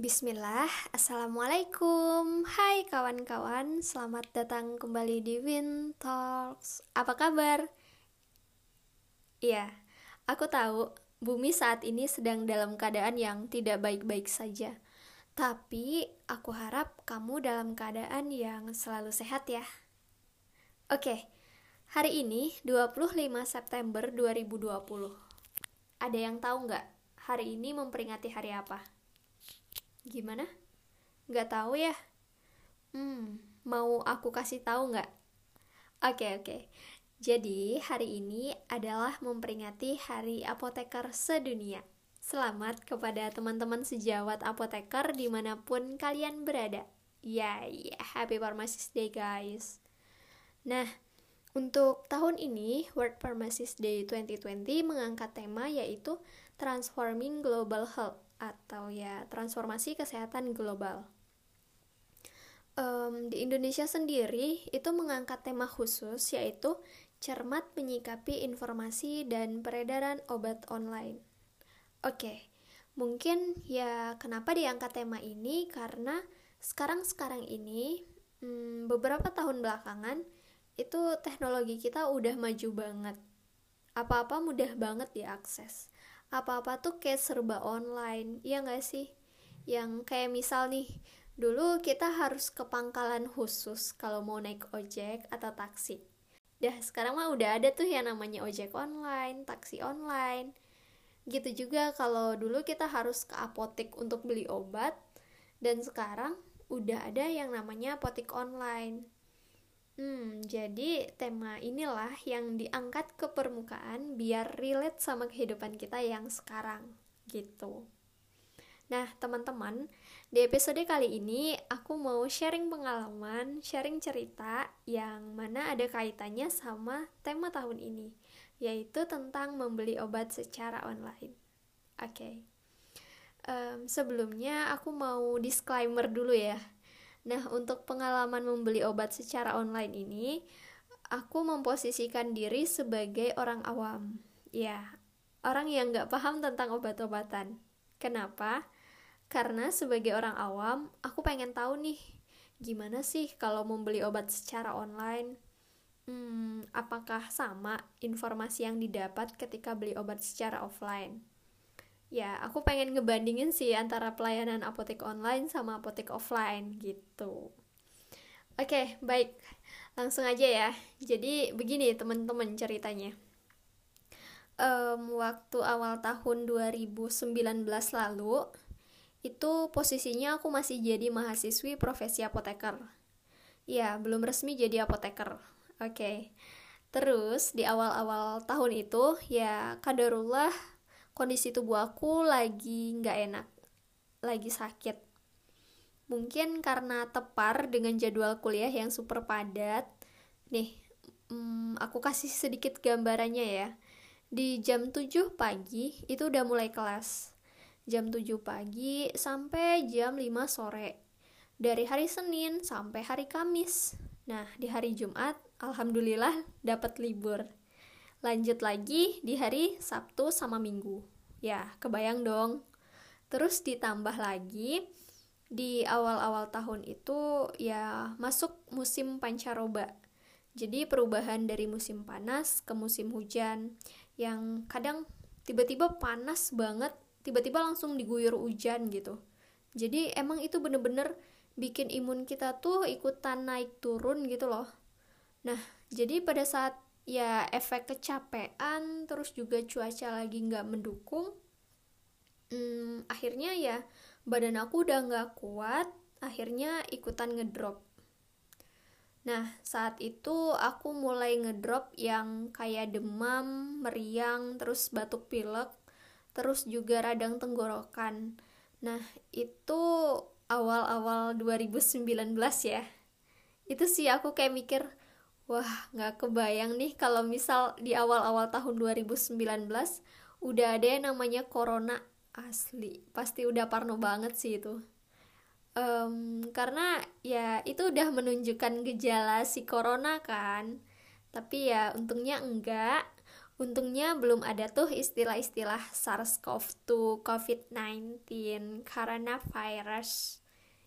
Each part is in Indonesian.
Bismillah, Assalamualaikum. Hai kawan-kawan, selamat datang kembali di Win Talks. Apa kabar? Iya, aku tahu bumi saat ini sedang dalam keadaan yang tidak baik-baik saja. Tapi aku harap kamu dalam keadaan yang selalu sehat ya. Oke, hari ini 25 September 2020 Ada yang tahu nggak hari ini memperingati hari apa? Gimana? Nggak tahu ya? Hmm, mau aku kasih tahu nggak? Oke, oke. Jadi, hari ini adalah memperingati Hari Apoteker Sedunia. Selamat kepada teman-teman sejawat apoteker di mana pun kalian berada. Ya, yeah, happy Pharmacist Day guys. Nah, untuk tahun ini, World Pharmacist Day 2020 mengangkat tema yaitu Transforming Global Health atau ya transformasi kesehatan global. Um, di Indonesia sendiri itu mengangkat tema khusus yaitu cermat menyikapi informasi dan peredaran obat online. Oke, mungkin ya kenapa diangkat tema ini karena sekarang-sekarang ini hmm, beberapa tahun belakangan itu teknologi kita udah maju banget. Apa-apa mudah banget diakses apa-apa tuh kayak serba online, iya gak sih? Yang kayak misal nih, dulu kita harus ke pangkalan khusus kalau mau naik ojek atau taksi. Dah sekarang mah udah ada tuh yang namanya ojek online, taksi online. Gitu juga kalau dulu kita harus ke apotek untuk beli obat, dan sekarang udah ada yang namanya apotek online. Hmm, jadi tema inilah yang diangkat ke permukaan biar relate sama kehidupan kita yang sekarang, gitu. Nah, teman-teman, di episode kali ini aku mau sharing pengalaman, sharing cerita yang mana ada kaitannya sama tema tahun ini, yaitu tentang membeli obat secara online. Oke. Okay. Um, sebelumnya aku mau disclaimer dulu ya Nah, untuk pengalaman membeli obat secara online ini, aku memposisikan diri sebagai orang awam. Ya, orang yang nggak paham tentang obat-obatan. Kenapa? Karena sebagai orang awam, aku pengen tahu nih, gimana sih kalau membeli obat secara online? Hmm, apakah sama informasi yang didapat ketika beli obat secara offline? Ya aku pengen ngebandingin sih antara pelayanan apotek online sama apotek offline gitu. Oke baik. Langsung aja ya. Jadi begini teman-teman ceritanya. Um, waktu awal tahun 2019 lalu itu posisinya aku masih jadi mahasiswi profesi apoteker. Ya belum resmi jadi apoteker. Oke. Terus di awal-awal tahun itu ya kadarullah kondisi tubuh aku lagi nggak enak lagi sakit. Mungkin karena tepar dengan jadwal kuliah yang super padat. Nih hmm, aku kasih sedikit gambarannya ya. Di jam 7 pagi itu udah mulai kelas. Jam 7 pagi sampai jam 5 sore. Dari hari Senin sampai hari Kamis. Nah di hari Jumat alhamdulillah dapat libur lanjut lagi di hari Sabtu sama Minggu. Ya, kebayang dong. Terus ditambah lagi di awal-awal tahun itu ya masuk musim pancaroba. Jadi perubahan dari musim panas ke musim hujan yang kadang tiba-tiba panas banget, tiba-tiba langsung diguyur hujan gitu. Jadi emang itu bener-bener bikin imun kita tuh ikutan naik turun gitu loh. Nah, jadi pada saat ya efek kecapean terus juga cuaca lagi nggak mendukung. Hmm, akhirnya ya badan aku udah nggak kuat akhirnya ikutan ngedrop. Nah saat itu aku mulai ngedrop yang kayak demam meriang terus batuk pilek terus juga radang tenggorokan. Nah itu awal-awal 2019 ya. Itu sih aku kayak mikir Wah, nggak kebayang nih kalau misal di awal-awal tahun 2019 udah ada yang namanya corona asli. Pasti udah parno banget sih itu. Um, karena ya itu udah menunjukkan gejala si corona kan. Tapi ya untungnya enggak. untungnya belum ada tuh istilah-istilah SARS-CoV-2, COVID-19, coronavirus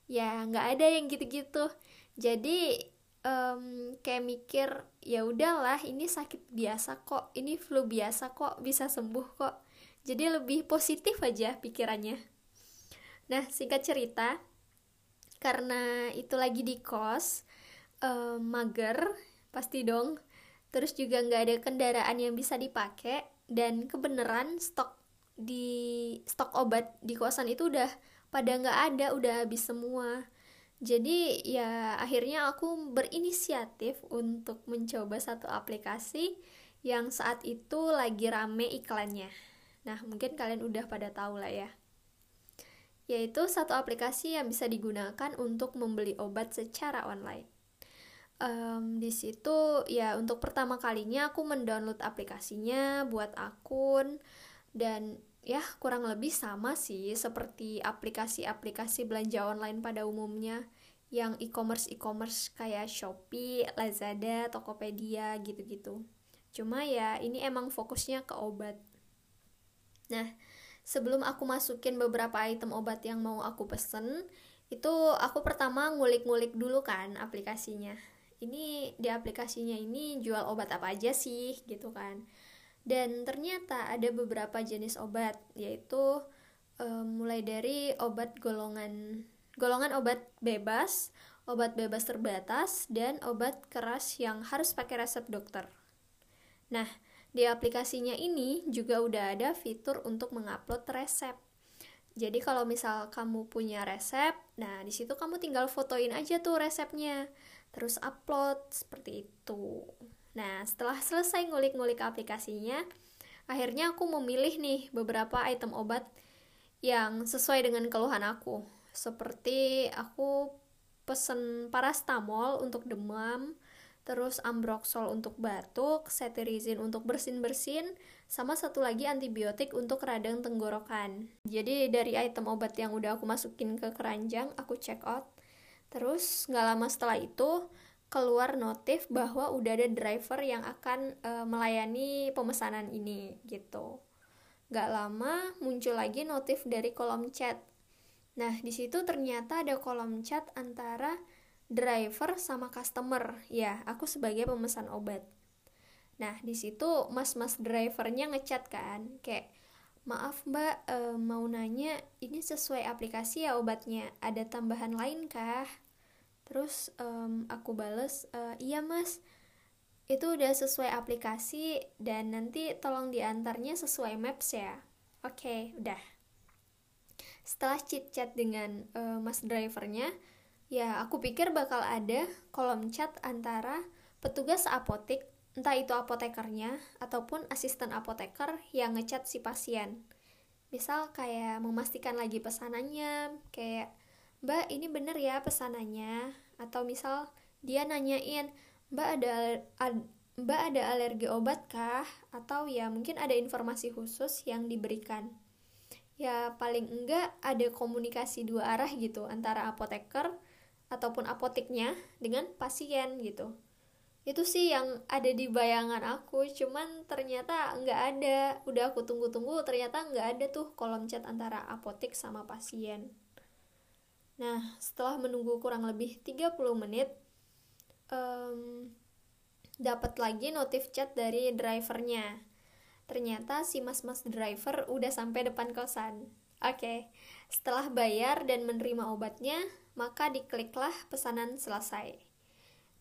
ya nggak ada yang gitu-gitu jadi um, kayak mikir ya udahlah ini sakit biasa kok ini flu biasa kok bisa sembuh kok. Jadi lebih positif aja pikirannya. Nah singkat cerita karena itu lagi di kos um, mager pasti dong terus juga nggak ada kendaraan yang bisa dipakai dan kebenaran stok di stok obat di kosan itu udah pada nggak ada udah habis semua jadi ya akhirnya aku berinisiatif untuk mencoba satu aplikasi yang saat itu lagi rame iklannya. Nah mungkin kalian udah pada tahu lah ya. Yaitu satu aplikasi yang bisa digunakan untuk membeli obat secara online. Um, di situ ya untuk pertama kalinya aku mendownload aplikasinya buat akun dan ya kurang lebih sama sih seperti aplikasi-aplikasi belanja online pada umumnya yang e-commerce e-commerce kayak Shopee, Lazada, Tokopedia gitu-gitu. Cuma ya ini emang fokusnya ke obat. Nah, sebelum aku masukin beberapa item obat yang mau aku pesen, itu aku pertama ngulik-ngulik dulu kan aplikasinya ini di aplikasinya ini jual obat apa aja sih gitu kan dan ternyata ada beberapa jenis obat yaitu um, mulai dari obat golongan golongan obat bebas obat bebas terbatas dan obat keras yang harus pakai resep dokter. Nah di aplikasinya ini juga udah ada fitur untuk mengupload resep. Jadi kalau misal kamu punya resep, nah di situ kamu tinggal fotoin aja tuh resepnya. Terus upload seperti itu. Nah setelah selesai ngulik-ngulik aplikasinya akhirnya aku memilih nih beberapa item obat yang sesuai dengan keluhan aku seperti aku pesen parastamol untuk demam terus ambroxol untuk batuk, cetirizine untuk bersin-bersin, sama satu lagi antibiotik untuk radang tenggorokan. Jadi dari item obat yang udah aku masukin ke keranjang, aku check out Terus nggak lama setelah itu keluar notif bahwa udah ada driver yang akan uh, melayani pemesanan ini gitu. Gak lama muncul lagi notif dari kolom chat. Nah di situ ternyata ada kolom chat antara driver sama customer. Ya aku sebagai pemesan obat. Nah di situ mas-mas drivernya ngechat kan kayak maaf mbak e, mau nanya ini sesuai aplikasi ya obatnya ada tambahan lain kah terus um, aku bales e, iya mas itu udah sesuai aplikasi dan nanti tolong diantarnya sesuai maps ya oke okay, udah setelah chit chat dengan uh, mas drivernya ya aku pikir bakal ada kolom chat antara petugas apotek entah itu apotekernya ataupun asisten apoteker yang ngechat si pasien. Misal kayak memastikan lagi pesanannya kayak mbak ini bener ya pesanannya? Atau misal dia nanyain mbak ada ad, mbak ada alergi obat kah? Atau ya mungkin ada informasi khusus yang diberikan ya paling enggak ada komunikasi dua arah gitu antara apoteker ataupun apoteknya dengan pasien gitu. Itu sih yang ada di bayangan aku cuman ternyata nggak ada. Udah aku tunggu-tunggu ternyata nggak ada tuh kolom chat antara apotek sama pasien. Nah, setelah menunggu kurang lebih 30 menit, um, dapat lagi notif chat dari drivernya. Ternyata si mas-mas driver udah sampai depan kosan. Oke, okay. setelah bayar dan menerima obatnya, maka dikliklah pesanan selesai.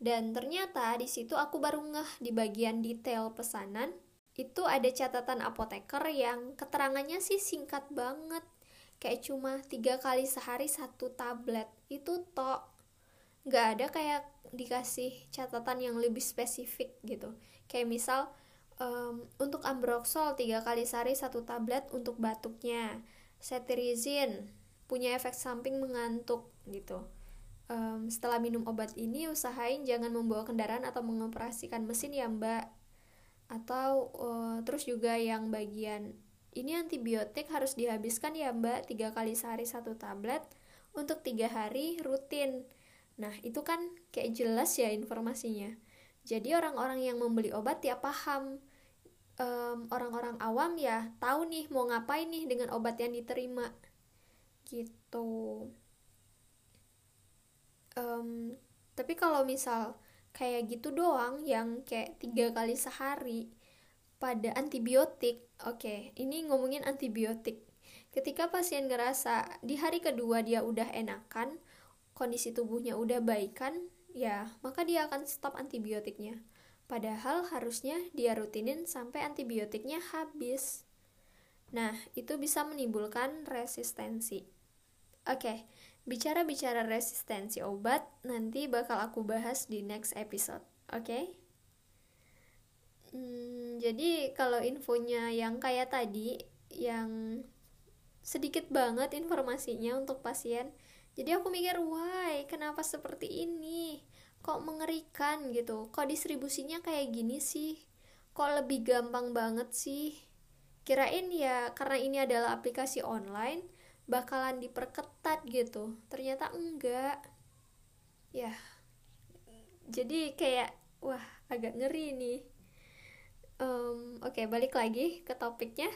Dan ternyata di situ aku baru ngeh di bagian detail pesanan itu ada catatan apoteker yang keterangannya sih singkat banget kayak cuma tiga kali sehari satu tablet itu tok nggak ada kayak dikasih catatan yang lebih spesifik gitu kayak misal um, untuk ambroxol tiga kali sehari satu tablet untuk batuknya cetirizine punya efek samping mengantuk gitu um, setelah minum obat ini usahain jangan membawa kendaraan atau mengoperasikan mesin ya mbak atau uh, terus juga yang bagian ini antibiotik harus dihabiskan ya mbak tiga kali sehari satu tablet untuk tiga hari rutin. Nah itu kan kayak jelas ya informasinya. Jadi orang-orang yang membeli obat ya paham. Orang orang-orang awam ya tahu nih mau ngapain nih dengan obat yang diterima. Gitu. Um, tapi kalau misal kayak gitu doang yang kayak tiga kali sehari pada antibiotik oke okay, ini ngomongin antibiotik. Ketika pasien ngerasa di hari kedua dia udah enakan kondisi tubuhnya udah baikan ya maka dia akan stop antibiotiknya Padahal harusnya dia rutinin sampai antibiotiknya habis. Nah, itu bisa menimbulkan resistensi. Oke, bicara-bicara resistensi obat, nanti bakal aku bahas di next episode. Oke? Hmm, jadi kalau infonya yang kayak tadi, yang sedikit banget informasinya untuk pasien, jadi aku mikir, why, kenapa seperti ini? kok mengerikan gitu? Kok distribusinya kayak gini sih? Kok lebih gampang banget sih? Kirain ya karena ini adalah aplikasi online bakalan diperketat gitu. Ternyata enggak. Ya. Jadi kayak wah agak ngeri nih um, oke okay, balik lagi ke topiknya.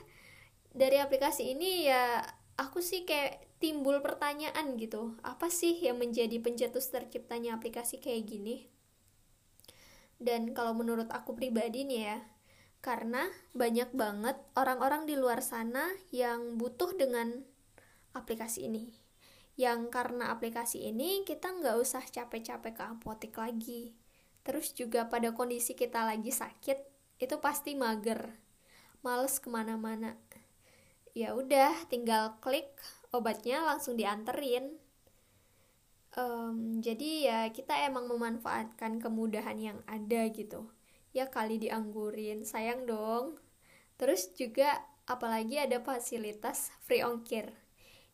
Dari aplikasi ini ya aku sih kayak timbul pertanyaan gitu apa sih yang menjadi pencetus terciptanya aplikasi kayak gini? Dan kalau menurut aku pribadi nih ya karena banyak banget orang-orang di luar sana yang butuh dengan aplikasi ini. Yang karena aplikasi ini kita nggak usah capek-capek ke apotek lagi. Terus juga pada kondisi kita lagi sakit itu pasti mager. Males ke mana-mana ya udah tinggal klik obatnya langsung dianterin. Um, jadi ya kita emang memanfaatkan kemudahan yang ada gitu. Ya kali dianggurin sayang dong. Terus juga apalagi ada fasilitas free ongkir.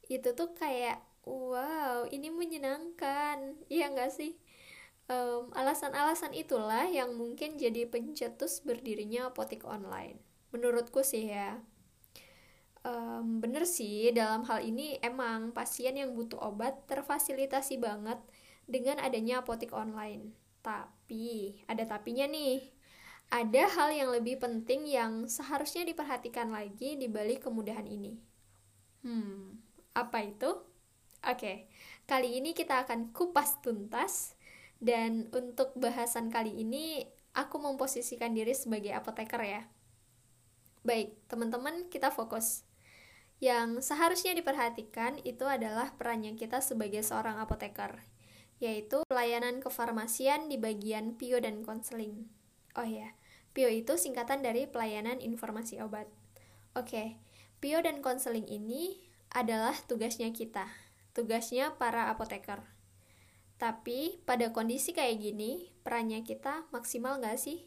Itu tuh kayak wow ini menyenangkan. Iya nggak sih? Alasan-alasan um, itulah yang mungkin jadi pencetus berdirinya apotek online. Menurutku sih ya um, bener sih dalam hal ini emang pasien yang butuh obat terfasilitasi banget dengan adanya apotek online. Tapi ada tapinya nih. Ada hal yang lebih penting yang seharusnya diperhatikan lagi di balik kemudahan ini. Hmm apa itu? Oke kali ini kita akan kupas tuntas. Dan untuk bahasan kali ini aku memposisikan diri sebagai apoteker ya. Baik, teman-teman, kita fokus. Yang seharusnya diperhatikan itu adalah perannya kita sebagai seorang apoteker, yaitu pelayanan kefarmasian di bagian PIO dan konseling. Oh ya, PIO itu singkatan dari pelayanan informasi obat. Oke, PIO dan konseling ini adalah tugasnya kita, tugasnya para apoteker. Tapi pada kondisi kayak gini, perannya kita maksimal nggak sih?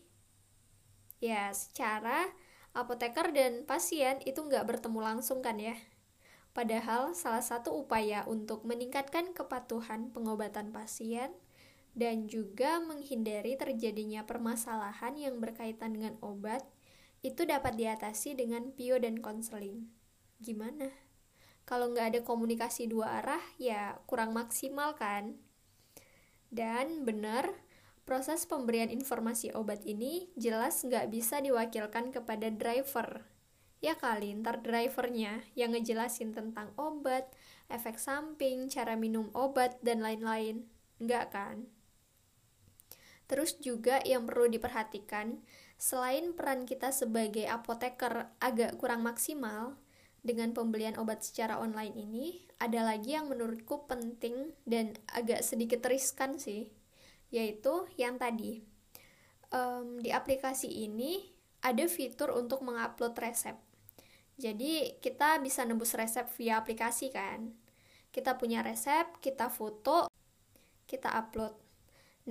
Ya, secara apoteker dan pasien itu nggak bertemu langsung kan ya? Padahal salah satu upaya untuk meningkatkan kepatuhan pengobatan pasien dan juga menghindari terjadinya permasalahan yang berkaitan dengan obat itu dapat diatasi dengan PIO dan konseling. Gimana? Kalau nggak ada komunikasi dua arah, ya kurang maksimal kan? Dan benar, proses pemberian informasi obat ini jelas nggak bisa diwakilkan kepada driver. Ya kali, ntar drivernya yang ngejelasin tentang obat, efek samping, cara minum obat, dan lain-lain. Nggak kan? Terus juga yang perlu diperhatikan, selain peran kita sebagai apoteker agak kurang maksimal, dengan pembelian obat secara online ini, ada lagi yang menurutku penting dan agak sedikit riskan sih, yaitu yang tadi. Um, di aplikasi ini ada fitur untuk mengupload resep. Jadi kita bisa nebus resep via aplikasi kan. Kita punya resep kita foto kita upload.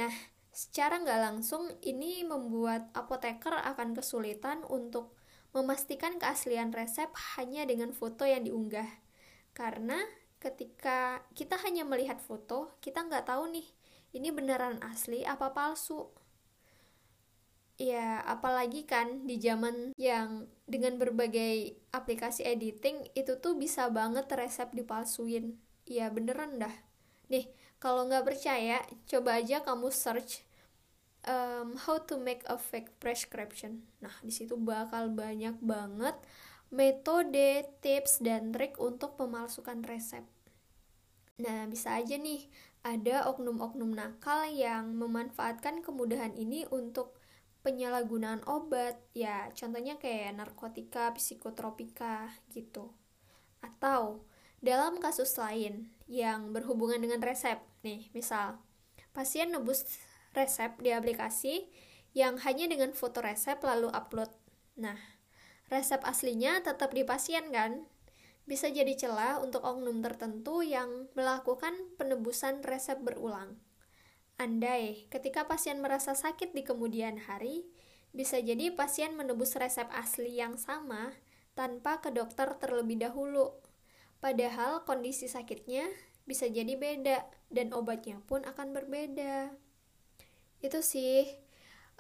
Nah secara nggak langsung ini membuat apoteker akan kesulitan untuk memastikan keaslian resep hanya dengan foto yang diunggah. Karena ketika kita hanya melihat foto kita nggak tahu nih ini beneran asli apa palsu ya apalagi kan di zaman yang dengan berbagai aplikasi editing itu tuh bisa banget resep dipalsuin ya beneran dah nih kalau nggak percaya coba aja kamu search um, how to make a fake prescription. Nah, di situ bakal banyak banget metode, tips, dan trik untuk memalsukan resep. Nah, bisa aja nih ada oknum-oknum nakal yang memanfaatkan kemudahan ini untuk penyalahgunaan obat. Ya, contohnya kayak narkotika, psikotropika gitu. Atau dalam kasus lain yang berhubungan dengan resep, nih, misal pasien nebus resep di aplikasi yang hanya dengan foto resep lalu upload. Nah, resep aslinya tetap di pasien kan? Bisa jadi celah untuk oknum tertentu yang melakukan penebusan resep berulang. Andai ketika pasien merasa sakit di kemudian hari, bisa jadi pasien menebus resep asli yang sama tanpa ke dokter terlebih dahulu. Padahal kondisi sakitnya bisa jadi beda dan obatnya pun akan berbeda itu sih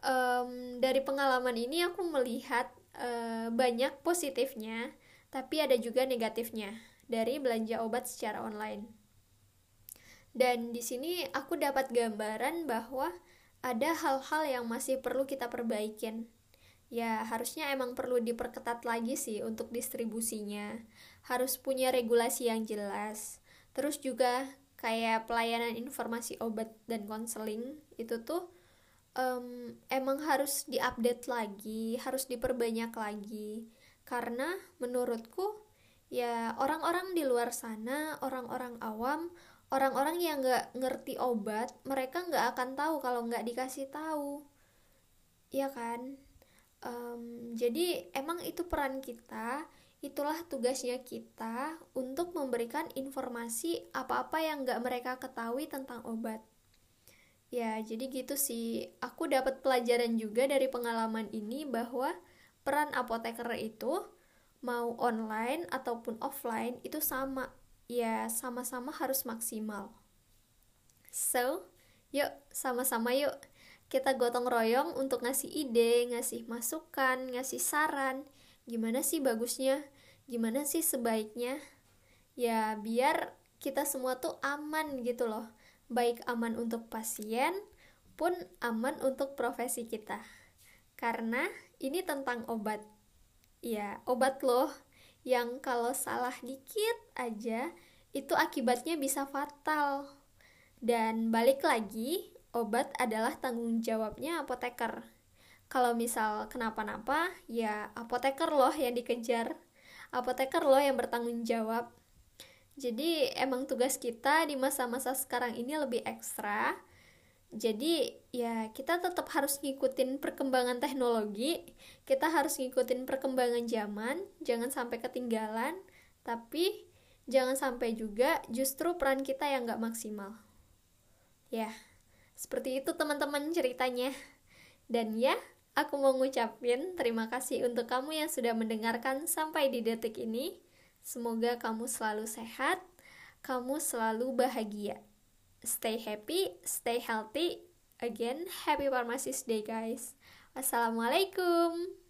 um, dari pengalaman ini aku melihat uh, banyak positifnya tapi ada juga negatifnya dari belanja obat secara online. Dan di sini aku dapat gambaran bahwa ada hal-hal yang masih perlu kita perbaikin. Ya harusnya emang perlu diperketat lagi sih untuk distribusinya. Harus punya regulasi yang jelas. Terus juga kayak pelayanan informasi obat dan konseling itu tuh um, emang harus diupdate lagi, harus diperbanyak lagi. Karena menurutku ya orang-orang di luar sana, orang-orang awam, orang-orang yang nggak ngerti obat, mereka nggak akan tahu kalau nggak dikasih tahu. Ya kan? Um, jadi emang itu peran kita itulah tugasnya kita untuk memberikan informasi apa-apa yang nggak mereka ketahui tentang obat. Ya, jadi gitu sih. Aku dapat pelajaran juga dari pengalaman ini bahwa peran apoteker itu mau online ataupun offline itu sama. Ya, sama-sama harus maksimal. So, yuk sama-sama yuk kita gotong royong untuk ngasih ide, ngasih masukan, ngasih saran. Gimana sih bagusnya? gimana sih sebaiknya ya biar kita semua tuh aman gitu loh baik aman untuk pasien pun aman untuk profesi kita karena ini tentang obat. Ya obat loh yang kalau salah dikit aja itu akibatnya bisa fatal. Dan balik lagi obat adalah tanggung jawabnya apoteker. Kalau misal kenapa-napa ya apoteker loh yang dikejar. Apoteker loh yang bertanggung jawab. Jadi emang tugas kita di masa-masa sekarang ini lebih ekstra jadi ya kita tetap harus ngikutin perkembangan teknologi kita harus ngikutin perkembangan zaman jangan sampai ketinggalan tapi jangan sampai juga justru peran kita yang gak maksimal ya seperti itu teman-teman ceritanya dan ya Aku mau ngucapin terima kasih untuk kamu yang sudah mendengarkan sampai di detik ini. Semoga kamu selalu sehat, kamu selalu bahagia. Stay happy, stay healthy. Again, happy Pharmacist Day guys. Wassalamualaikum.